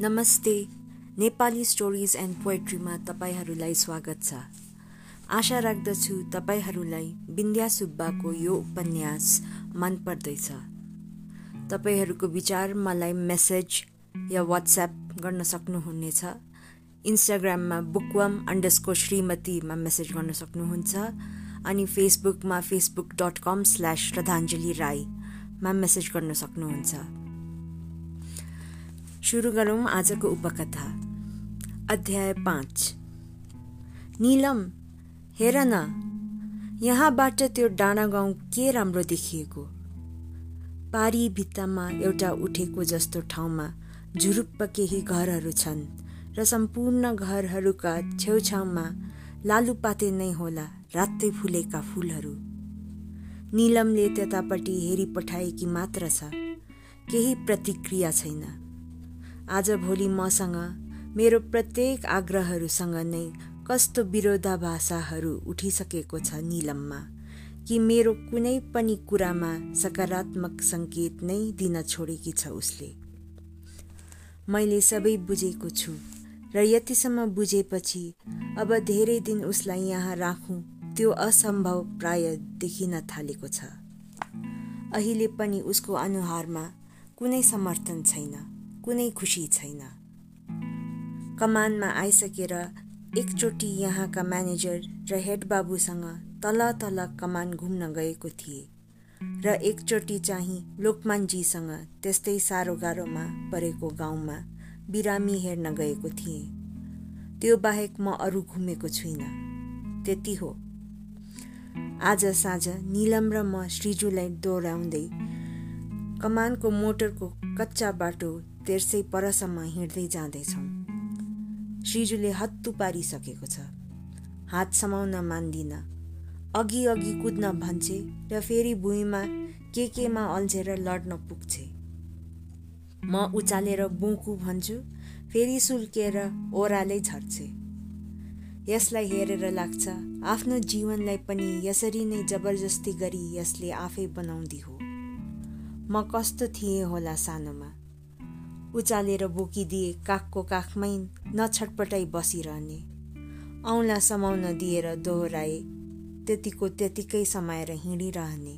नमस्ते Nepali stories and पोएट्रीमा तपाईँहरूलाई स्वागत छ। आशा राख्दछु तपाईँहरूलाई बिन्द्या सुब्बाको यो उपन्यास मन पर्दैछ तपाईँहरूको विचार मलाई मेसेज या वाट्सएप गर्न सक्नुहुनेछ। इन्स्टाग्राममा बुकवाम अन्डरस्को श्रीमतीमा मेसेज गर्न सक्नुहुन्छ। अनि फेसबुकमा फेसबुक डट कम स्ल्यास श्रद्धाञ्जली राईमा मेसेज गर्न सक्नुहुन्छ। सुरु गरौँ आजको उपकथा। अध्याय पाँच। निलम हेर न यहाँबाट त्यो डाँडा गाउँ के राम्रो देखिएको? पारी भित्तामा एउटा उठेको जस्तो ठाउँमा झुरुप्प केही घरहरू छन् र सम्पूर्ण घरहरूका छेउछाउमा लालुपाते नै होला रातै फुलेका फुलहरू। निलमले त्यतापट्टि हेरिपठाएकी मात्र छ केही प्रतिक्रिया छैन। आजभोलि मसँग मेरो प्रत्येक आग्रहहरूसँग नै कस्तो विरोधाभाषाहरू उठिसकेको छ निलममा कि मेरो कुनै पनि कुरामा सकारात्मक सङ्केत नै दिन छोडेकी छ उसले। मैले सबै बुझेको छु र यतिसम्म बुझेपछि अब धेरै दिन उसलाई यहाँ राखौँ त्यो असम्भव प्राय देखिन थालेको छ। अहिले पनि उसको अनुहारमा कुनै समर्थन छैन। कुनै खुसी छैन। कमानमा आइसकेर एकचोटि यहाँका म्यानेजर र हेड बाबुसँग तल तल कमान घुम्न गएको थिए र एकचोटि चाहिँ लोकमानजीसँग त्यस्तै साह्रो गाह्रोमा परेको गाउँमा बिरामी हेर्न गएको थिएँ। त्यो बाहेक म अरू घुमेको छुइनँ। त्यति हो। आज साँझ निलम र म श्रीजुलाई दोहोऱ्याउँदै कमानको मोटरको कच्चा बाटो तेर्सै परसम्म हिँड्दै जाँदैछौँ। श्रीजुले हत्तु पारिसकेको छ। हात समाउन मान्दिन। अघि अघि कुद्न भन्छे र फेरि भुइँमा के केमा अल्झेर लड्न पुग्छे। म उचालेर बुकु भन्छु फेरि सुल्केर ओह्रालै झर्छे। यसलाई हेरेर लाग्छ आफ्नो जीवनलाई पनि यसरी नै जबरजस्ती गरी यसले आफै बनाउँदी हो। म कस्तो थिएँ होला सानोमा? उचालेर बोकिदिए काखको काखमै नछटपटाइ बसिरहने। औँला समाउन दिएर दोहोऱ्याए त्यतिको त्यतिकै समाएर हिँडिरहने।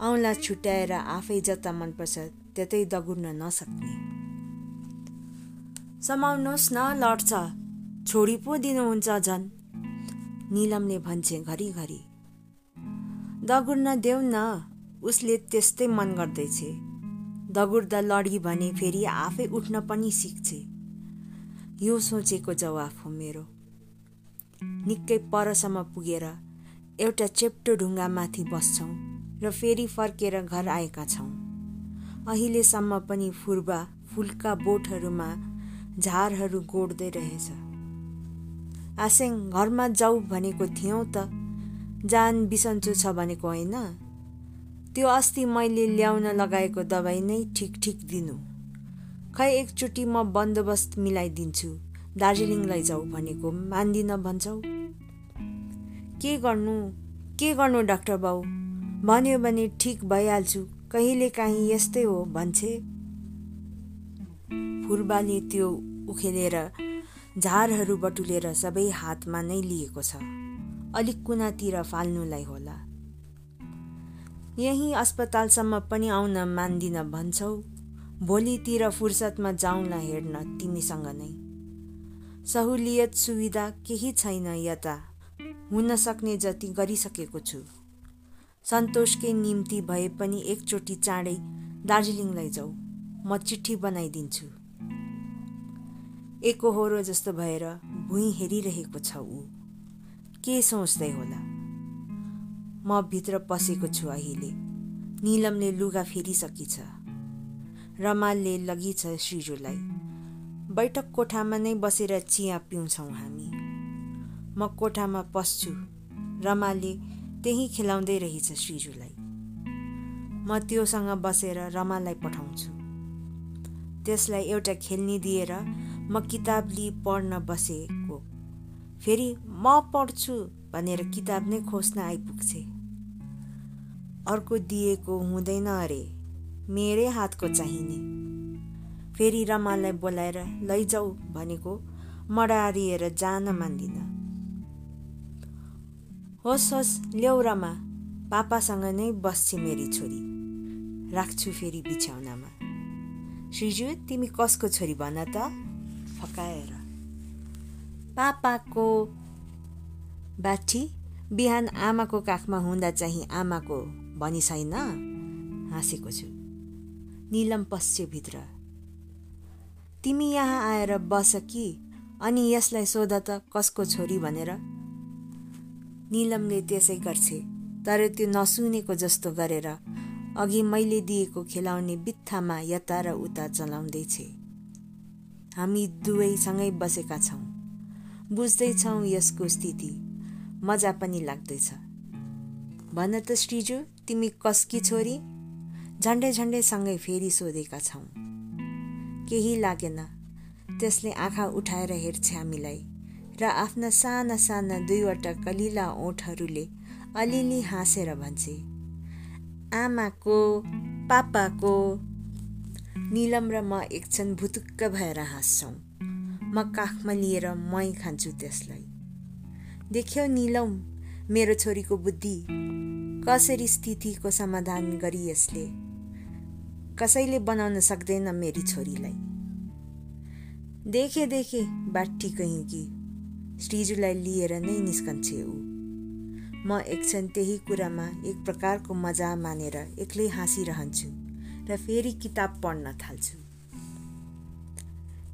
औँला छुट्याएर आफै जता मनपर्छ त्यतै दगुर्न नसक्ने। समाउनुहोस् न लड्छ। छोडी पो दिनुहुन्छ झन्। निलमले भन्छे घरिघरि। दगुर्न देऊ न। उसले त्यस्तै मन गर्दैछ। दगुर्दा लडी भने फेरि आफै उठ्न पनि सिक्छे। यो सोचेको जवाफ हो मेरो। निकै परसम्म पुगेर एउटा चेप्टो ढुङ्गामाथि बस्छौँ र फेरि फर्केर घर आएका छौँ। अहिलेसम्म पनि फुर्बा फुलका बोटहरूमा झारहरू गोड्दै रहेछ। आसेङ घरमा जाऊ भनेको थियौँ त। जान बिसन्चो छ भनेको होइन? त्यो अस्ति मैले ल्याउन लगाएको दबाई नै ठिक ठिक दिनु। खै एकचोटि म बन्दोबस्त मिलाइदिन्छु। दार्जिलिङ लैजाऊ भनेको मान्दिन भन्छौ। के गर्नु? के गर्नु डाक्टर बाउ? भन्यो भने ठिक भइहाल्छु। कहिले काहीँ यस्तै हो भन्छे। फुर्बाले त्यो उखेलेर झारहरू बटुलेर सबै हातमा नै लिएको छ। अलिक कुनातिर फाल्नुलाई होला। यही अस्पतालसम्म पनि आउन मान्दिन भन्छौ। भोलितिर फुर्सदमा जाउँला हेर्न तिमीसँग नै। सहुलियत सुविधा केही छैन यता। हुन सक्ने जति गरिसकेको छु। सन्तोषकै निम्ति भए पनि एकचोटि चाँडै दार्जिलिङ लैजाऊ म चिठी बनाइदिन्छु। एकहोरो जस्तो भएर भुइँ हेरिरहेको छ ऊ। के सोच्दै होला? म भित्र पसेको छु अहिले। निलमले लुगा फेरिसकेछ रमालले लगिछ श्रीजुलाई बैठक कोठामा नै बसेर चिया पिउँछौँ हामी। म कोठामा पस्छु रमाले त्यही खेलाउँदै रहेछ श्रीजुलाई म त्योसँग बसेर रमालाई पठाउँछु। त्यसलाई एउटा खेल्नी दिएर म किताब लिई पढ्न बसेको। फेरि म पढ्छु भनेर किताब नै खोज्न आइपुग्छे। अर्को दिएको हुँदैन अरे। मेरै हातको चाहिने। फेरि रमालाई बोलाएर लैजाऊ भनेको मडारिएर जान मान्दिन। होस् होस् ल्याउ रमा। पापासँग नै बस्छ मेरी छोरी। राख्छु फेरि बिछ्याउनामा श्रीजु तिमी कसको छोरी भन त? फकाएर। पापाको बाठी बिहान आमाको काखमा हुँदा चाहिँ आमाको भनी छैन हाँसेको छु। निलम भित्र। तिमी यहाँ आएर बस कि? अनि यसलाई सोध त कसको छोरी भनेर? निलमले त्यसै गर्छे तर त्यो नसुनेको जस्तो गरेर अघि मैले दिएको खेलाउने बित्थामा यता र उता चलाउँदैछ। हामी दुवैसँगै बसेका छौँ। बुझ्दैछौँ यसको स्थिति। मजा पनि लाग्दैछ। भन त श्रीजु। तिमी कसकी छोरी? झन्डै झन्डैसँगै फेरि सोधेका छौँ। केही लागेन। त्यसले आँखा उठाएर हेर्छ हामीलाई र आफ्ना साना साना दुईवटा कलिला ओठहरूले अलिअलि हाँसेर भन्छे आमाको पापाको निलम र म एकछिन भुतुक्क भएर हाँस्छौँ। म काखमा लिएर मै खान्छु त्यसलाई। देख्यौ निलम मेरो छोरीको बुद्धि। कसरी स्थितिको समाधान गरी यसले? कसैले बनाउन सक्दैन मेरी छोरीलाई। देखे देखे बाटी कहीँ कि? श्रीजुलाई लिएर नै निस्कन्छे ऊ। म एकछिन त्यही कुरामा एक प्रकारको मजा मानेर एक्लै हाँसिरहन्छु र फेरि किताब पढ्न थाल्छु।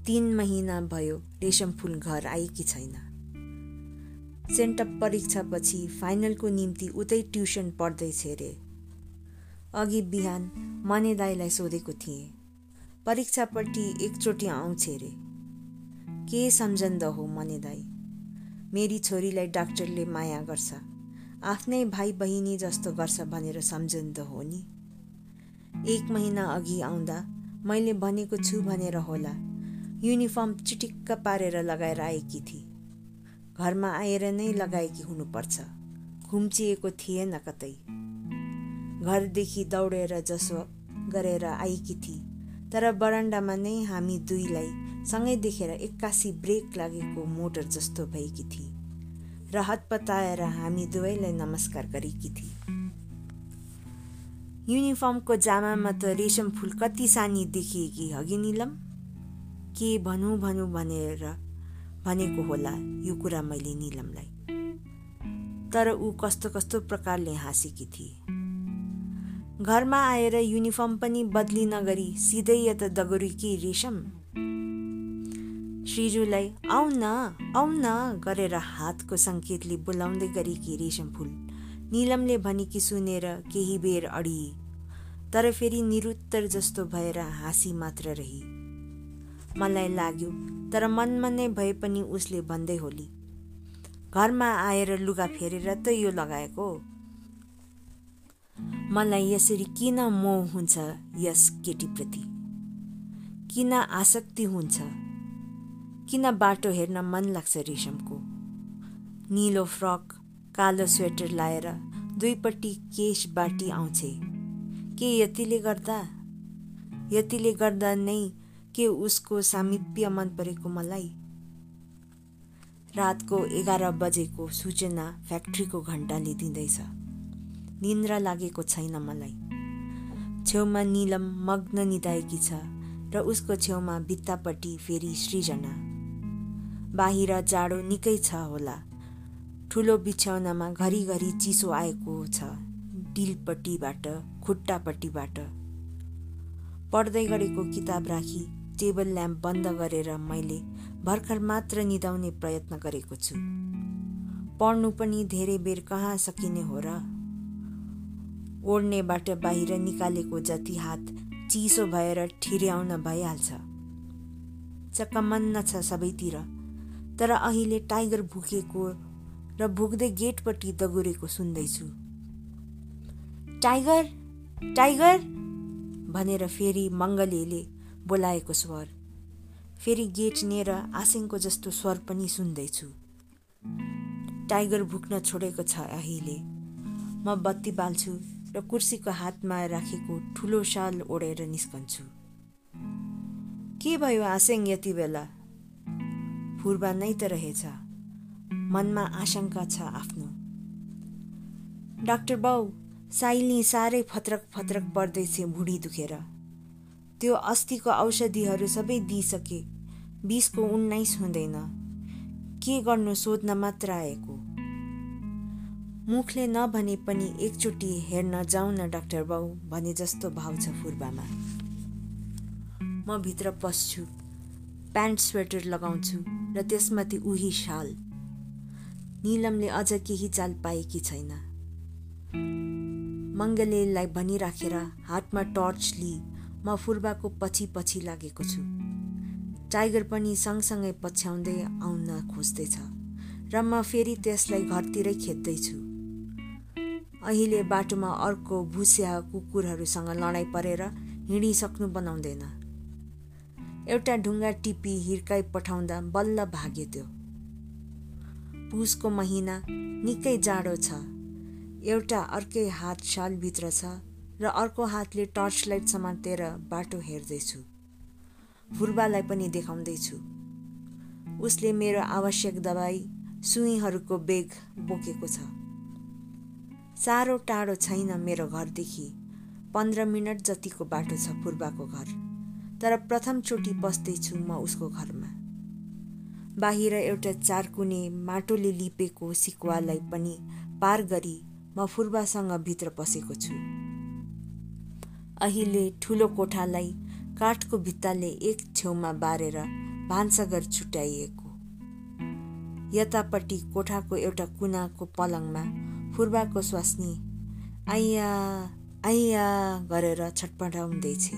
तिन महिना भयो रेशम फुल घर आएकी छैन। सेन्टअप परीक्षापछि फाइनलको निम्ति उतै ट्युसन पढ्दैछ रे अघि बिहान मने दाईलाई सोधेको थिएँ परीक्षापट्टि एकचोटि आउँछ रे के सम्झन्द हो मने दाई? मेरी छोरीलाई डाक्टरले माया गर्छ। आफ्नै भाइ बहिनी जस्तो गर्छ भनेर सम्झन्द हो नि? एक महिना अघि आउँदा मैले भनेको छु भनेर होला। युनिफर्म चिटिक्क पारेर लगाएर आएकी थिए। घरमा आएर नै लगाएकी हुनुपर्छ। खुम्चिएको थिएन कतै। घरदेखि दौडेर जसो गरेर आएकी थिए। तर बरन्डामा नै हामी दुईलाई सँगै देखेर एक्कासी ब्रेक लागेको मोटर जस्तो भएकी थिए। र हतपताएर हामी दुवैलाई नमस्कार गरेकी थिए। युनिफर्मको जामामा त रेशम फुल कति सानी देखिएकी हगि निलम? के भनौँ भनौँ भनेर भनेको होला यो कुरा मैले निलमलाई। तर ऊ कस्तो कस्तो प्रकारले हाँसेकी थिए। घरमा आएर युनिफर्म पनि बदली नगरी सिधै यता दगुरीकी रेशम। श्रीजुलाई आउ न आउ न गरेर हातको सङ्केतले बोलाउँदै गरेकी रेशम फुल निलमले भनेकी सुनेर केही बेर अडिए। तर फेरि निरुत्तर जस्तो भएर हाँसी मात्र रही। मलाई लाग्यो तर मनमा नै भए पनि उसले भन्दै होली घरमा आएर लुगा फेरेर त यो लगाएको? मलाई यसरी किन मोह हुन्छ यस केटीप्रति? किन आसक्ति हुन्छ? किन बाटो हेर्न मन लाग्छ रेशमको? निलो फ्रक कालो स्वेटर लाएर दुईपट्टि केश बाटी आउँछे। के यतिले गर्दा? यतिले गर्दा नै के उसको सामिप्य मन परेको मलाई? रातको एघार बजेको सूचना फ्याक्ट्रीको घन्टाले दिँदैछ। निन्द्रा लागेको छैन मलाई। छेउमा निलम मग्न निदाएकी छ र उसको छेउमा भित्तापट्टि फेरि सृजना। बाहिर जाडो निकै छ होला। ठुलो बिछ्याउनामा घरिघरि चिसो आएको छ डिलपट्टिबाट खुट्टापट्टिबाट। पढ्दै गरेको किताब राखी टेबल ल्याम्प बन्द गरेर मैले भर्खर मात्र निदाउने प्रयत्न गरेको छु। पढ्नु पनि धेरै बेर कहाँ सकिने हो र? ओढ्नेबाट बाहिर निकालेको जति हात चिसो भएर ठिर्याउन भइहाल्छ। चक्कमन्न छ सबैतिर तर अहिले टाइगर भुकेको र भुक्दै गेटपट्टि दगुरेको सुन्दैछु। टाइगर! टाइगर! भनेर फेरि मङ्गलेले बोलाएको स्वर। फेरि गेट नेर आसिङको जस्तो स्वर पनि सुन्दैछु। टाइगर भुक्न छोडेको छ अहिले। म बत्ती बाल्छु र कुर्सीको हातमा राखेको ठुलो साल ओढेर निस्कन्छु। के भयो आसेङ यति बेला? फुर्बा नै त रहेछ। मनमा आशंका छ आफ्नो। डाक्टर बाउ साइली साह्रै फत्रक फत्रक पर्दैछ भुँडी दुखेर। त्यो अस्तिको औषधिहरू सबै दिइसके। बिसको उन्नाइस हुँदैन। के गर्नु सोध्न मात्र आएको। मुखले नभने पनि एकचोटि हेर्न जाउँ न डाक्टर बाउ भने जस्तो भाव छ फुर्बामा। म भित्र पस्छु प्यान्ट स्वेटर लगाउँछु र त्यसमाथि उही साल। निलमले अझ केही चाल पाएकी छैन। मङ्गलेलाई भनिराखेर हातमा टर्च लिई म फुर्बाको पछि पछि लागेको छु। टाइगर पनि सँगसँगै पछ्याउँदै आउन खोज्दैछ र म फेरि त्यसलाई घरतिरै खेद्दैछु अहिले बाटोमा अर्को भुस्या कुकुरहरूसँग लडाइँ परेर हिँडिसक्नु बनाउँदैन। एउटा ढुङ्गा टिपी हिर्काइ पठाउँदा बल्ल भाग्यो त्यो। पुसको महिना निकै जाडो छ। एउटा अर्कै हात सालभित्र छ। र अर्को हातले टर्च लाइट समातेर बाटो हेर्दैछु। फुर्बालाई पनि देखाउँदैछु। उसले मेरो आवश्यक दबाई सुईहरूको बेग बोकेको छ। साह्रो टाढो छैन मेरो घरदेखि। पन्ध्र मिनट जतिको बाटो छ पूर्वाको घर। तर प्रथमचोटि बस्दैछु म उसको घरमा। बाहिर एउटा चारकुने माटोले लिपेको सिकुवालाई पनि पार गरी म फुर्बासँग भित्र पसेको छु। अहिले ठुलो कोठालाई काठको भित्ताले एक छेउमा बारेर भान्साघर छुट्याइएको। यतापट्टि कोठाको एउटा कुनाको पलङमा फुर्बाको स्वास्नी आइया आइया गरेर छटपटाउँदैछ।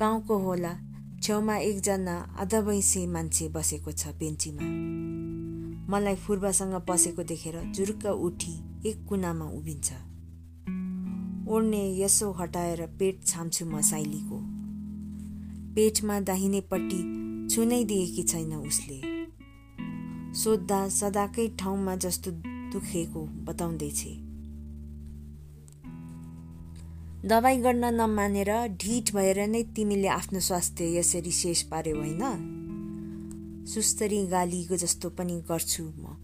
गाउँको होला छेउमा एकजना आधा मान्छे बसेको छ बेन्चीमा। मलाई फुर्बासँग बसेको देखेर जुरुक्क उठी एक कुनामा उभिन्छ। ओड्ने यसो हटाएर पेट छाम्छु म साइलीको। पेटमा दाहिनेपट्टि छुनै दिएकी छैन उसले। सोद्धा सदाकै ठाउँमा जस्तो दुखेको बताउँदैछ। दबाई गर्न नमानेर ढिट भएर नै तिमीले आफ्नो स्वास्थ्य यसरी शेष पार्यो होइन? सुस्तरी गालीको जस्तो पनि गर्छु म।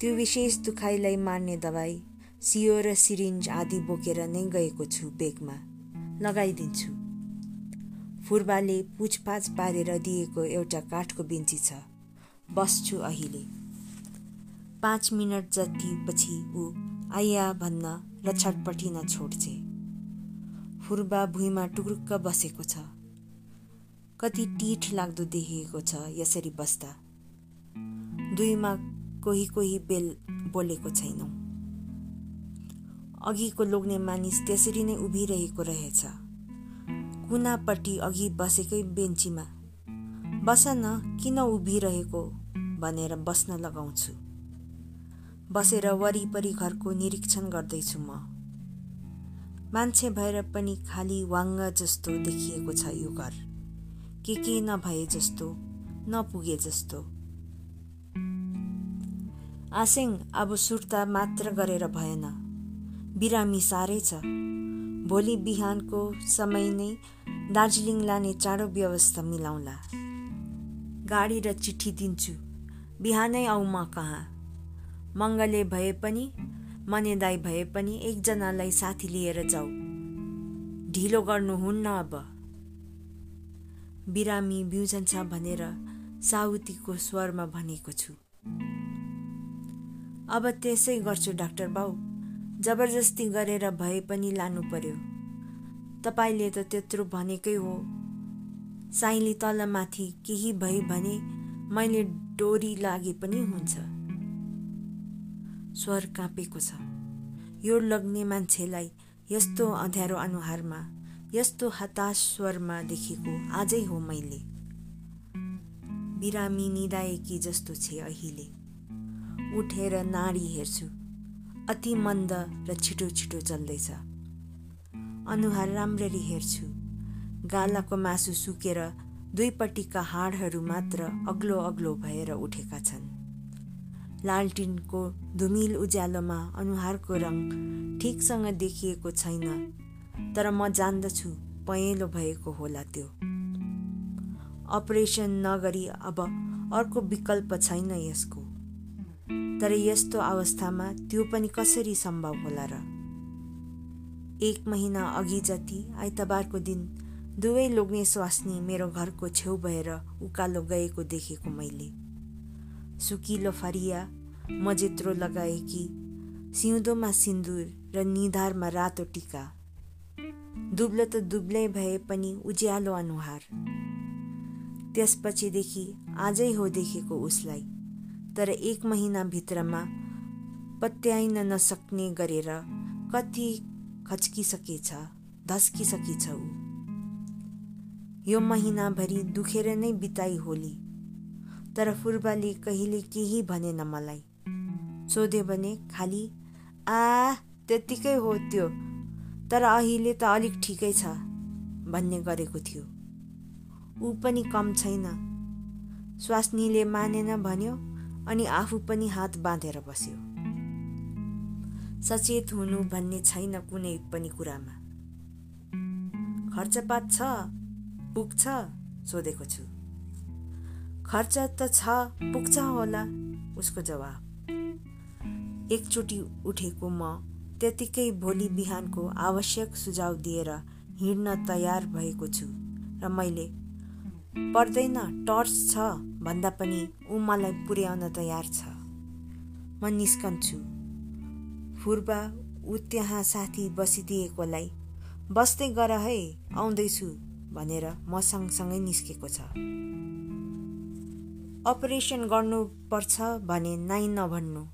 त्यो विशेष दुखाइलाई मार्ने दबाई सियो र सिरिन्ज आदि बोकेर नै गएको छु बेगमा। लगाइदिन्छु। फुर्बाले पुछपाछ पारेर दिएको एउटा काठको बेन्ची छ। बस्छु अहिले। पाँच मिनट जति पछि ऊ आइया भन्न र छटपटिन छोड्छे। फुर्बा भुइँमा टुक्रुक्क बसेको छ। कति टिठ लाग्दो देखिएको छ यसरी बस्दा। दुईमा कोही कोही बेल बोलेको छैनौ। अघिको लोग्ने मानिस त्यसरी नै उभिरहेको रहेछ। कुनापट्टि अघि बसेकै बेन्चीमा बस न किन उभिरहेको भनेर बस्न लगाउँछु। बसेर वरिपरि घरको निरीक्षण गर्दैछु म। मान्छे भएर पनि खाली वाङ्ग जस्तो देखिएको छ यो घर। के के नभए जस्तो नपुगे जस्तो। आसेङ अब सुर्ता मात्र गरेर भएन। बिरामी साह्रै छ। भोलि बिहानको समय नै दार्जिलिङ लाने चाँडो व्यवस्था मिलाउला। गाडी र चिठी दिन्छु। बिहानै आऊ म कहाँ? मङ्गले भए पनि मनेदाई भए पनि एकजनालाई साथी लिएर जाऊ। ढिलो गर्नुहुन्न अब। बिरामी बिउजन्छ भनेर साउतीको स्वरमा भनेको छु। अब त्यसै गर्छु डाक्टर बाउ। जबरजस्ती गरेर भए पनि लानु पर्यो। तपाईँले त त्यत्रो भनेकै हो। साइली तलमाथि केही भए भने मैले डोरी लागे पनि हुन्छ। स्वर काँपेको छ। यो लग्ने मान्छेलाई यस्तो अँध्यारो अनुहारमा यस्तो हताश स्वरमा देखेको आजै हो मैले। बिरामी निदाएकी जस्तो छे अहिले। उठेर नाडी हेर्छु। अति मन्द र छिटो छिटो चल्दैछ। अनुहार राम्ररी हेर्छु। गालाको मासु सुकेर दुईपट्टिका हाडहरू मात्र अग्लो अग्लो भएर उठेका छन्। लालटिनको धुमिल उज्यालोमा अनुहारको रङ ठिकसँग देखिएको छैन तर म जान्दछु पहेँलो भएको होला त्यो। अपरेसन नगरी अब अर्को विकल्प छैन यसको। तर यस्तो अवस्थामा त्यो पनि कसरी सम्भव होला र? एक महिना अघि जति आइतबारको दिन दुवै लोग्ने स्वास्नी मेरो घरको छेउ भएर उकालो गएको देखेको मैले। सुकिलो फरिया मजेत्रो लगाएकी सिउँदोमा सिन्दुर र निधारमा रातो टिका। दुब्लो त दुब्लै भए पनि उज्यालो अनुहार। त्यसपछिदेखि आजै हो देखेको उसलाई। तर एक महिनाभित्रमा पत्याइन नसक्ने गरेर कति खच्किसकेछ धस्किसकेछ ऊ। यो महिनाभरि दुखेर नै बिताई होली। तर फुर्बाले कहिले केही भनेन मलाई। सोध्यो भने खालि? आ त्यत्तिकै हो त्यो। तर अहिले त अलिक ठिकै छ भन्ने गरेको थियो। ऊ पनि कम छैन। स्वास्नीले मानेन भन्यो अनि आफू पनि हात बाँधेर बस्यो। सचेत हुनु भन्ने छैन कुनै पनि कुरामा। खर्चपात छ पुग्छ सोधेको छु। खर्च त छ पुग्छ होला उसको जवाब। एकचोटि उठेको म त्यतिकै भोलि बिहानको आवश्यक सुझाव दिएर हिँड्न तयार भएको छु र मैले पर्दैन टर्च छ भन्दा पनि ऊ मलाई पुर्याउन तयार छ। म निस्कन्छु। फुर्बा ऊ त्यहाँ साथी बसिदिएकोलाई बस्दै गर है आउँदैछु भनेर म सँगसँगै निस्केको छ। अपरेसन गर्नुपर्छ भने नाइ नभन्नु।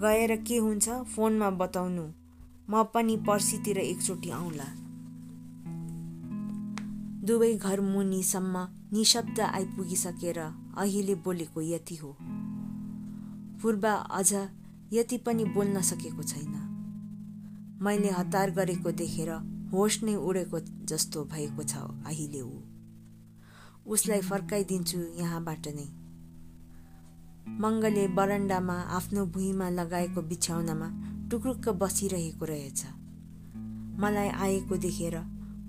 गएर के हुन्छ फोनमा बताउनु। म पनि पर्सितिर एकचोटि आउँला। दुवै घर मुनिसम्म निशब्द आइपुगिसकेर अहिले बोलेको यति हो। पूर्वा अझ यति पनि बोल्न सकेको छैन। मैले हतार गरेको देखेर होस नै उडेको जस्तो भएको छ अहिले ऊ। उसलाई फर्काइदिन्छु यहाँबाट नै। मङ्गले बरन्डामा आफ्नो भुइँमा लगाएको बिछ्याउनामा टुक्रुक्क बसिरहेको रहेछ। मलाई आएको देखेर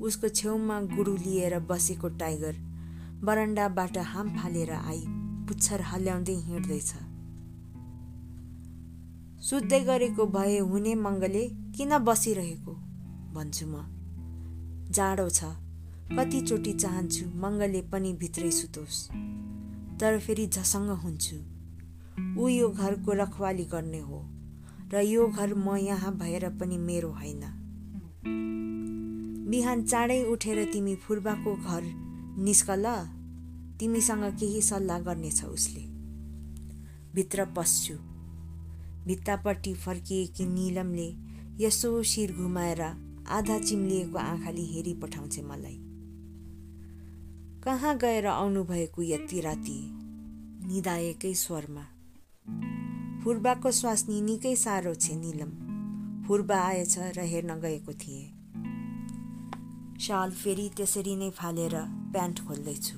उसको छेउमा गुरु लिएर बसेको टाइगर बरन्डाबाट हाम फालेर आई पुच्छर हल्याउँदै हिँड्दैछ। सुत्दै गरेको भए हुने मङ्गले किन बसिरहेको? भन्छु म। जाडो छ कतिचोटि चाहन्छु मङ्गले पनि भित्रै सुतोस्। तर फेरि झसङ्ग हुन्छु। ऊ यो घरको रखवाली गर्ने हो र यो घर म यहाँ भएर पनि मेरो होइन। बिहान चाँडै उठेर तिमी फुर्बाको घर निस्क ल तिमीसँग केही सल्लाह गर्नेछ उसले। भित्र पस्छु। भित्तापट्टि फर्किएकी निलमले यसो शिर घुमाएर आधा चिम्लिएको आँखाले हेरी पठाउँछ मलाई। कहाँ गएर आउनुभएको यति राति? निदाएकै स्वरमा। फुर्बाको स्वास्नी निकै साह्रो छ निलम। फुर्बा आएछ र हेर्न गएको थिएँ। साल फेरि त्यसरी नै फालेर प्यान्ट खोल्दैछु।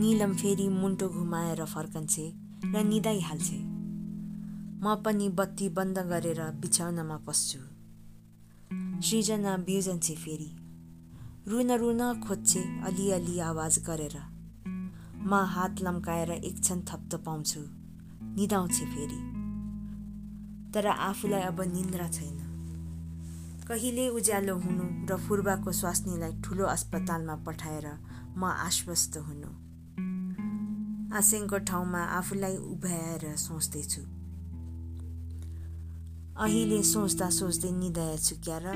निलम फेरि मुन्टो घुमाएर फर्कन्छे र निदाइहाल्छे। म पनि बत्ती बन्द गरेर बिछाउनमा पस्छु। सृजना बिउजन्छे फेरि। रुन रुन खोज्छे अलिअलि आवाज गरेर। म हात लम्काएर एकछिन थप्तो पाउँछु। निदाउँछे फेरि। तर आफूलाई अब निन्द्रा छैन। कहिले उज्यालो हुनु र फुर्बाको स्वास्नीलाई ठुलो अस्पतालमा पठाएर म आश्वस्त हुनु। आसेङको ठाउँमा आफूलाई उभ्याएर सोच्दैछु। अहिले सोच्दा सोच्दै निधाएछु क्या र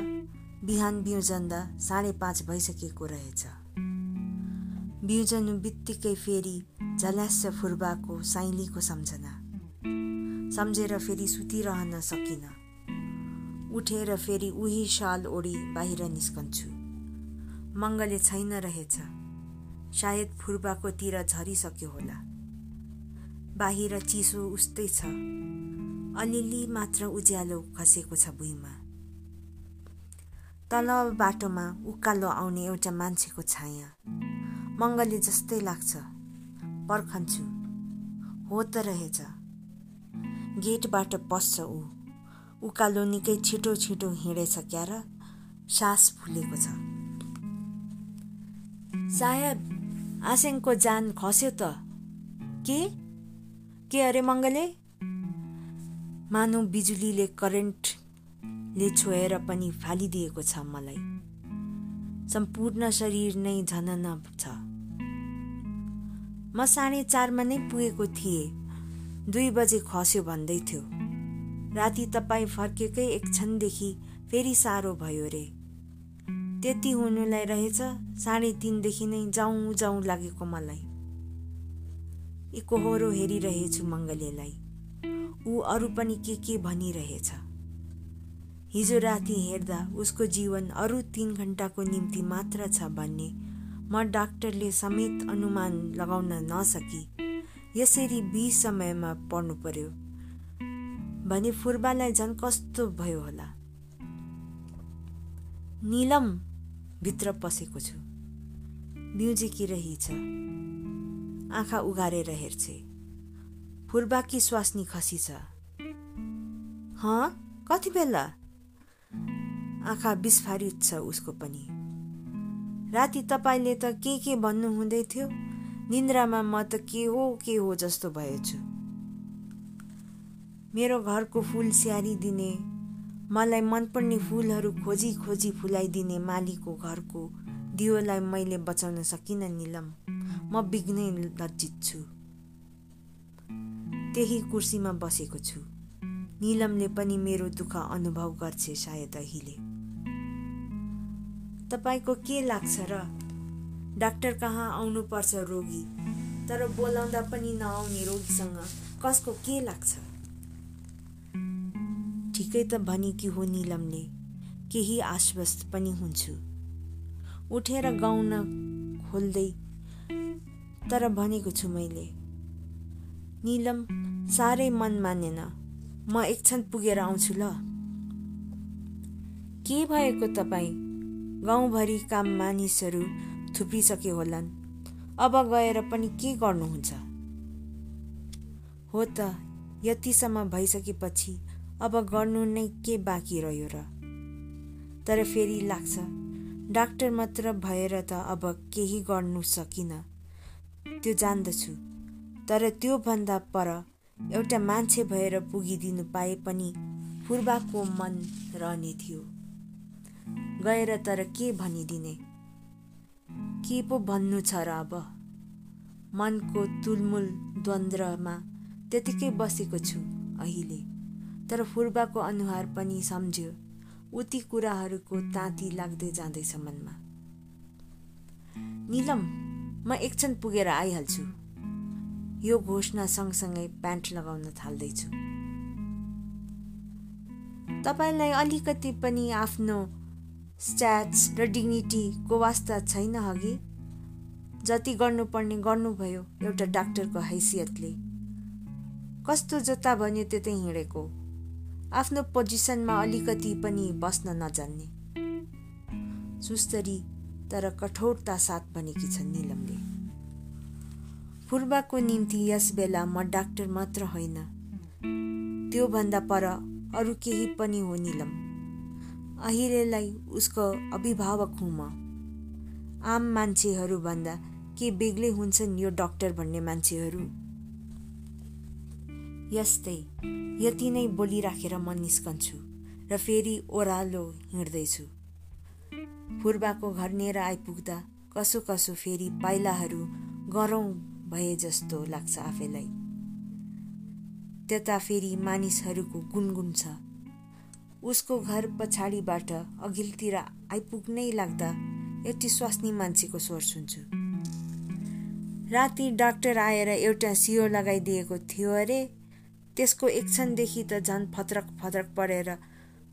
बिहान बिउजन्दा साढे पाँच भइसकेको रहेछ। बिउजनु बित्तिकै फेरि झल्यास फुर्बाको साइलीको सम्झना। सम्झेर फेरि सुतिरहन सकिनँ। उठेर फेरि उही साल ओढी बाहिर निस्कन्छु। मङ्गले छैन रहेछ। सायद फुर्बाकोतिर झरिसक्यो होला। बाहिर चिसो उस्तै छ। अलिअलि मात्र उज्यालो खसेको छ भुइँमा। तल बाटोमा उकालो आउने एउटा मान्छेको छाया। मङ्गले जस्तै लाग्छ। पर्खन्छु। हो त रहेछ। गेटबाट पस्छ ऊ। उकालो निकै छिटो छिटो हिँडेछ क्या र सास फुलेको छ। साहेब आसेङको जान खस्यो त। के? के अरे मङ्गले? मानव बिजुलीले करेन्टले छोएर पनि फालिदिएको छ मलाई। सम्पूर्ण शरीर नै झनन छ। म साढे चारमा नै पुगेको थिएँ। दुई बजे खस्यो भन्दै थियो। राति तपाईँ फर्केकै एक क्षणदेखि फेरि साह्रो भयो रे। त्यति हुनुलाई रहेछ साढे तिनदेखि नै जाउँ जाउँ लागेको मलाई। इकोहोरो हेरिरहेछु मङ्गलेलाई। ऊ अरू पनि के के भनिरहेछ। हिजो राति हेर्दा उसको जीवन अरू तिन घन्टाको निम्ति मात्र छ भन्ने म डाक्टरले समेत अनुमान लगाउन नसकी। यसरी बी समयमा पढ्नु पर्यो। भने फुर्बालाई झन् कस्तो भयो होला? निलम भित्र पसेको छु। बिउजेकी रहेछ आँखा उघारेर हेर्छे। फुर्बाकी स्वास्नी खसी छ? हँ? कति बेला? आँखा बिस्फारित छ उसको पनि। राति तपाईँले त के के भन्नु हुँदै थियो? निन्द्रामा म त के हो के हो जस्तो भएछु। मेरो घरको फुल स्याहारिदिने मलाई मनपर्ने फुलहरू खोजी खोजी फुलाइदिने मालीको घरको दियोलाई मैले बचाउन सकिनँ निलम। म बिग्नै लज्जित छु। त्यही कुर्सीमा बसेको छु। निलमले पनि मेरो दुःख अनुभव गर्छ सायद अहिले। तपाईँको के लाग्छ र? डाक्टर कहाँ आउनुपर्छ रोगी? तर बोलाउँदा पनि नआउने रोगीसँग कसको के लाग्छ? ठिकै त भने कि हो निलमले केही आश्वस्त पनि हुन्छु। उठेर गाउन खोल्दै तर भनेको छु मैले निलम साह्रै मन मानेन। म एकछिन पुगेर आउँछु ल। के भएको तपाईँ? गाउँभरिका मानिसहरू थुप्रिसके होलान्। अब गएर पनि के गर्नुहुन्छ? हो त यतिसम्म भइसकेपछि अब गर्नु नै के बाँकी रह्यो र? तर फेरि लाग्छ डाक्टर मात्र भएर त अब केही गर्नु सकिन। त्यो जान्दछु तर त्योभन्दा पर एउटा मान्छे भएर पुगिदिनु पाए पनि फुर्बाको मन रहने थियो। गएर तर के भनिदिने? के पो भन्नु छ र अब? मनको तुलमुल द्वन्द्वमा त्यतिकै बसेको छु अहिले। तर फुर्बाको अनुहार पनि सम्झ्यो। उति कुराहरूको ताती लाग्दै जाँदैछ मनमा। निलम म एकछिन पुगेर आइहाल्छु। यो घोषणा सँगसँगै प्यान्ट लगाउन थाल्दैछु। तपाईँलाई अलिकति पनि आफ्नो स्ट्याट्स र डिग्निटीको वास्ता छैन अघि जति गर्नुपर्ने गर्नुभयो एउटा डाक्टरको हैसियतले। कस्तो जोता भन्यो त्यतै हिँडेको। आफ्नो पोजिसनमा अलिकति पनि बस्न नजान्ने। सुस्तरी तर कठोरता साथ भनेकी छन् निलमले। फुर्बाको निम्ति यस बेला म डाक्टर मात्र होइन। त्योभन्दा पर अरू केही पनि हो निलम। अहिलेलाई उसको अभिभावक हुँ म। आम मान्छेहरूभन्दा के बेग्लै हुन्छन् यो डाक्टर भन्ने मान्छेहरू? यस्तै यति नै बोलिराखेर म निस्कन्छु र फेरि ओह्रालो हिँड्दैछु। फुर्बाको घरनेर आइपुग्दा कसो कसो फेरि पाइलाहरू गरौँ भए जस्तो लाग्छ आफैलाई। त्यता फेरि मानिसहरूको गुनगुन छ। उसको घर पछाडिबाट अघिल्तिर आइपुग्नै लाग्दा एउटी स्वास्नी मान्छेको स्वर सुन्छु। राति डाक्टर आएर एउटा सियो लगाइदिएको थियो अरे त्यसको एक क्षणदेखि त झन् फत्रक फत्रक परेर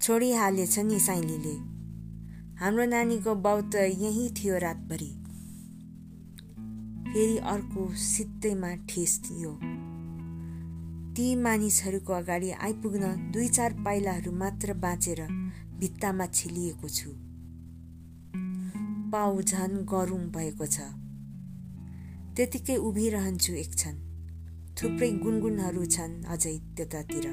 छोडिहालेछ नि साइलीले। हाम्रो नानीको बाउ त यहीँ थियो रातभरि। फेरि अर्को सित्तैमा ठेस थियो। ती मानिसहरूको अगाडि आइपुग्न दुई चार पाइलाहरू मात्र बाँचेर भित्तामा छिलिएको छु। पाउ झन गरुङ भएको छ। त्यतिकै उभिरहन्छु एक क्षण। थुप्रै गुनगुनहरू छन् अझै त्यतातिर।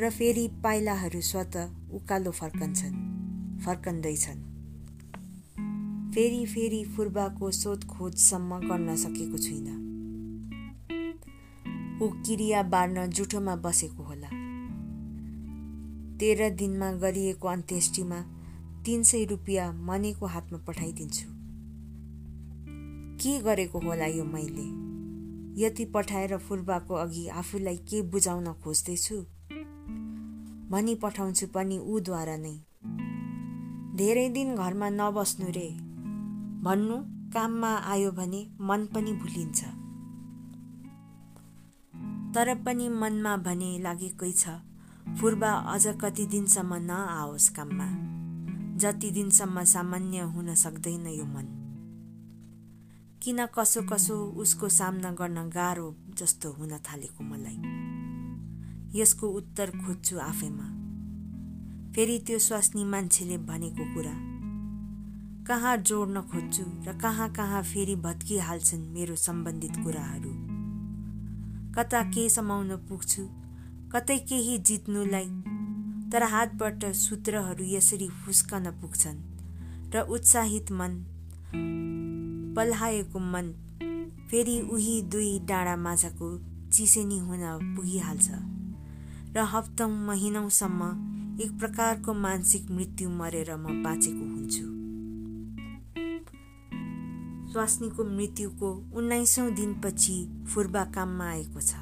र फेरि पाइलाहरू स्वत उकालो फर्कन्छन् फर्कँदैछन् फेरि फेरि फुर्बाको सोधखोजसम्म गर्न सकेको छुइनँ। ऊ किरिया बार्न जुठोमा बसेको होला। तेह्र दिनमा गरिएको अन्त्येष्टिमा तिन सय रुपियाँ मनेको हातमा पठाइदिन्छु। के गरेको होला यो मैले? यति पठाएर फुर्बाको अघि आफूलाई के बुझाउन खोज्दैछु? भनी पठाउँछु पनि ऊद्वारा नै। धेरै दिन घरमा नबस्नु रे। भन्नु काममा आयो भने मन पनि भुलिन्छ। तर पनि मनमा भने लागेकै छ फुर्बा अझ कति दिनसम्म नआओस् काममा। जति दिनसम्म सामान्य हुन सक्दैन यो मन। किन कसो कसो उसको सामना गर्न गाह्रो जस्तो हुन थालेको मलाई। यसको उत्तर खोज्छु आफैमा। फेरि त्यो स्वास्नी मान्छेले भनेको कुरा कहाँ जोड्न खोज्छु र कहाँ कहाँ फेरि भत्किहाल्छन् मेरो सम्बन्धित कुराहरू? कता के समाउन पुग्छु? कतै केही जित्नुलाई? तर हातबाट सूत्रहरू यसरी फुस्कन पुग्छन् र उत्साहित मन पल्हाएको मन फेरि उही दुई डाँडा माझको चिसेनी हुन पुगिहाल्छ र हप्तौँ महिनौसम्म एक प्रकारको मानसिक मृत्यु मरेर म बाँचेको हुन्छु। स्वास्नीको मृत्युको उन्नाइसौँ दिनपछि फुर्बा काममा आएको छ।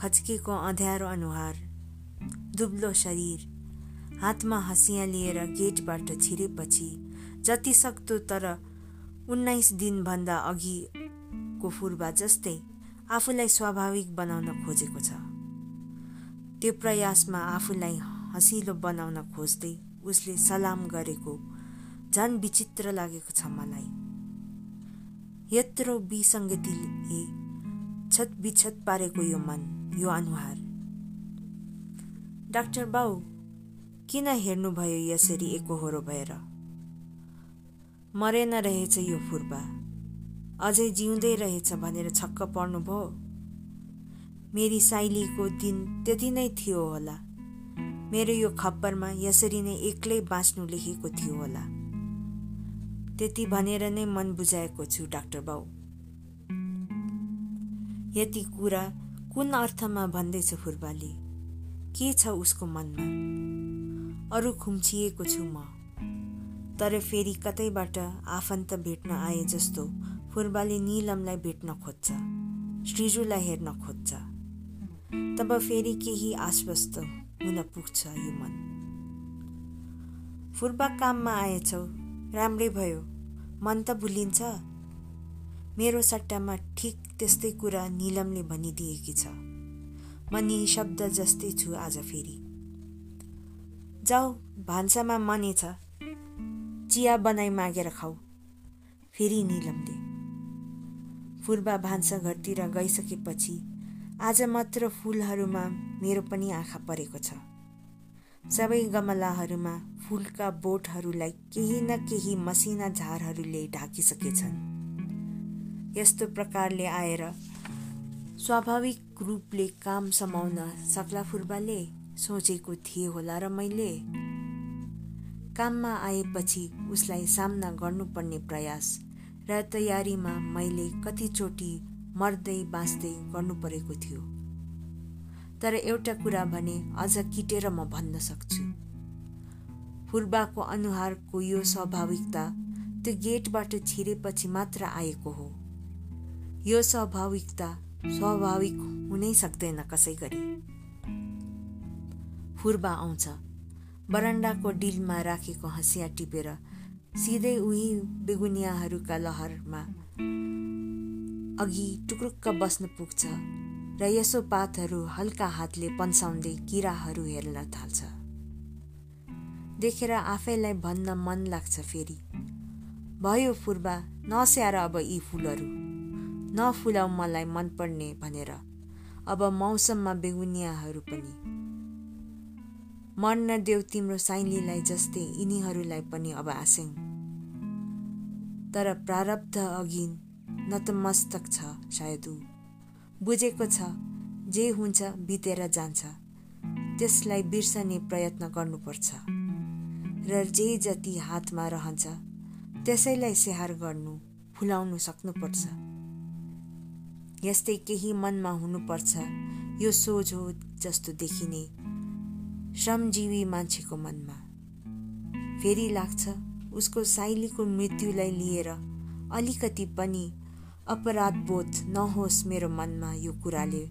खच्किएको अँध्यारो अनुहार दुब्लो शरीर हातमा हँसिया लिएर गेटबाट छिरेपछि जति सक्दो तर उन्नाइस दिनभन्दा अघिको फुर्बा जस्तै आफूलाई स्वाभाविक बनाउन खोजेको छ। त्यो प्रयासमा आफूलाई हँसिलो बनाउन खोज्दै उसले सलाम गरेको झन् विचित्र लागेको छ मलाई। यत्रो विसङ्गतिले छत बिछत पारेको यो मन यो अनुहार। डाक्टर बाउ किन हेर्नुभयो यसरी एकहोरो भएर? मरेन रहेछ यो फुर्बा अझै जिउँदै रहेछ भनेर छक्क पर्नुभयो। मेरी साइलीको दिन त्यति नै थियो होला। मेरो यो खप्परमा यसरी नै एक्लै बाँच्नु लेखेको थियो होला। त्यति भनेर नै मन बुझाएको छु डाक्टर बाउ। यति कुरा कुन अर्थमा भन्दैछ फुर्बाले के छ उसको मनमा? अरू खुम्चिएको छु म। तर फेरि कतैबाट आफन्त भेट्न आए जस्तो फुर्बाले निलमलाई भेट्न खोज्छ श्रीजुलाई हेर्न खोज्छ। तब फेरि केही आश्वस्त हुन पुग्छ यो मन। फुर्बा काममा आएछौ राम्रै भयो मन त भुलिन्छ। मेरो सट्टामा ठिक त्यस्तै कुरा निलमले भनिदिएकी छ। म निशब्द जस्तै छु आज फेरि। जाऊ भान्सामा मने छ। चिया बनाइ मागेर खाऊ। फेरि निलमले फुर्बा भान्सा घरतिर गइसकेपछि आज मात्र फुलहरूमा मेरो पनि आँखा परेको छ। सबै गमलाहरूमा फुलका बोटहरूलाई केही न केही मसिना झारहरूले ढाकिसकेछन्। यस्तो प्रकारले आएर स्वाभाविक रूपले काम समाउन सक्ला फुर्बाले? सोचेको थिए होला र मैले। काममा आएपछि उसलाई सामना गर्नुपर्ने प्रयास र तयारीमा मैले कतिचोटि मर्दै बाँच्दै गर्नु परेको थियो। तर एउटा कुरा भने अझ किटेर म भन्न सक्छु। फुर्बाको अनुहारको यो स्वाभाविकता त्यो गेटबाट छिरेपछि मात्र आएको हो। यो स्वाभाविकता स्वाभाविक हुनै सक्दैन कसै गरी फुर्बा आउँछ। बरन्डाको डिलमा राखेको हँसिया टिपेर सिधै उही बेगुनियाहरूका लहरमा अघि टुक्रुक्क बस्न पुग्छ र यसो पातहरू हल्का हातले पन्साउँदै किराहरू हेर्न थाल्छ। देखेर आफैलाई भन्न मन लाग्छ फेरि। भयो फुर्बा नस्याएर अब यी फुलहरू। नफुलाउ मलाई मनपर्ने भनेर। अब मौसममा बेगुनियाहरू पनि मर्न देऊ तिम्रो साइलीलाई जस्तै यिनीहरूलाई पनि अब आस्यौँ तर प्रारब्ध अघि नतमस्तक छ सायद ऊ। बुझेको छ जे हुन्छ बितेर जान्छ। त्यसलाई बिर्सने प्रयत्न गर्नुपर्छ। र जे जति हातमा रहन्छ त्यसैलाई स्याहार गर्नु फुलाउनु सक्नुपर्छ। यस्तै केही मनमा हुनुपर्छ यो सोझ हो जस्तो देखिने श्रमजीवी मान्छेको मनमा। फेरि लाग्छ उसको साइलीको मृत्युलाई लिएर अलिकति पनि अपराधबोध नहोस् मेरो मनमा यो कुराले।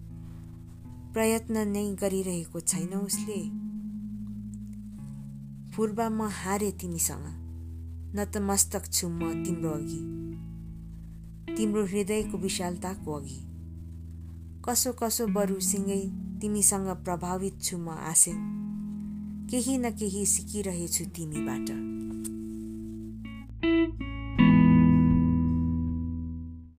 प्रयत्न नै गरिरहेको छैन उसले। पूर्व म हारे तिमीसँग। नतमस्तक छु म तिम्रो अघि। तिम्रो हृदयको विशालताको अघि। कसो कसो बरुसँगै तिमीसँग प्रभावित छु म आसे केही न केही सिकिरहेछु तिमीबाट।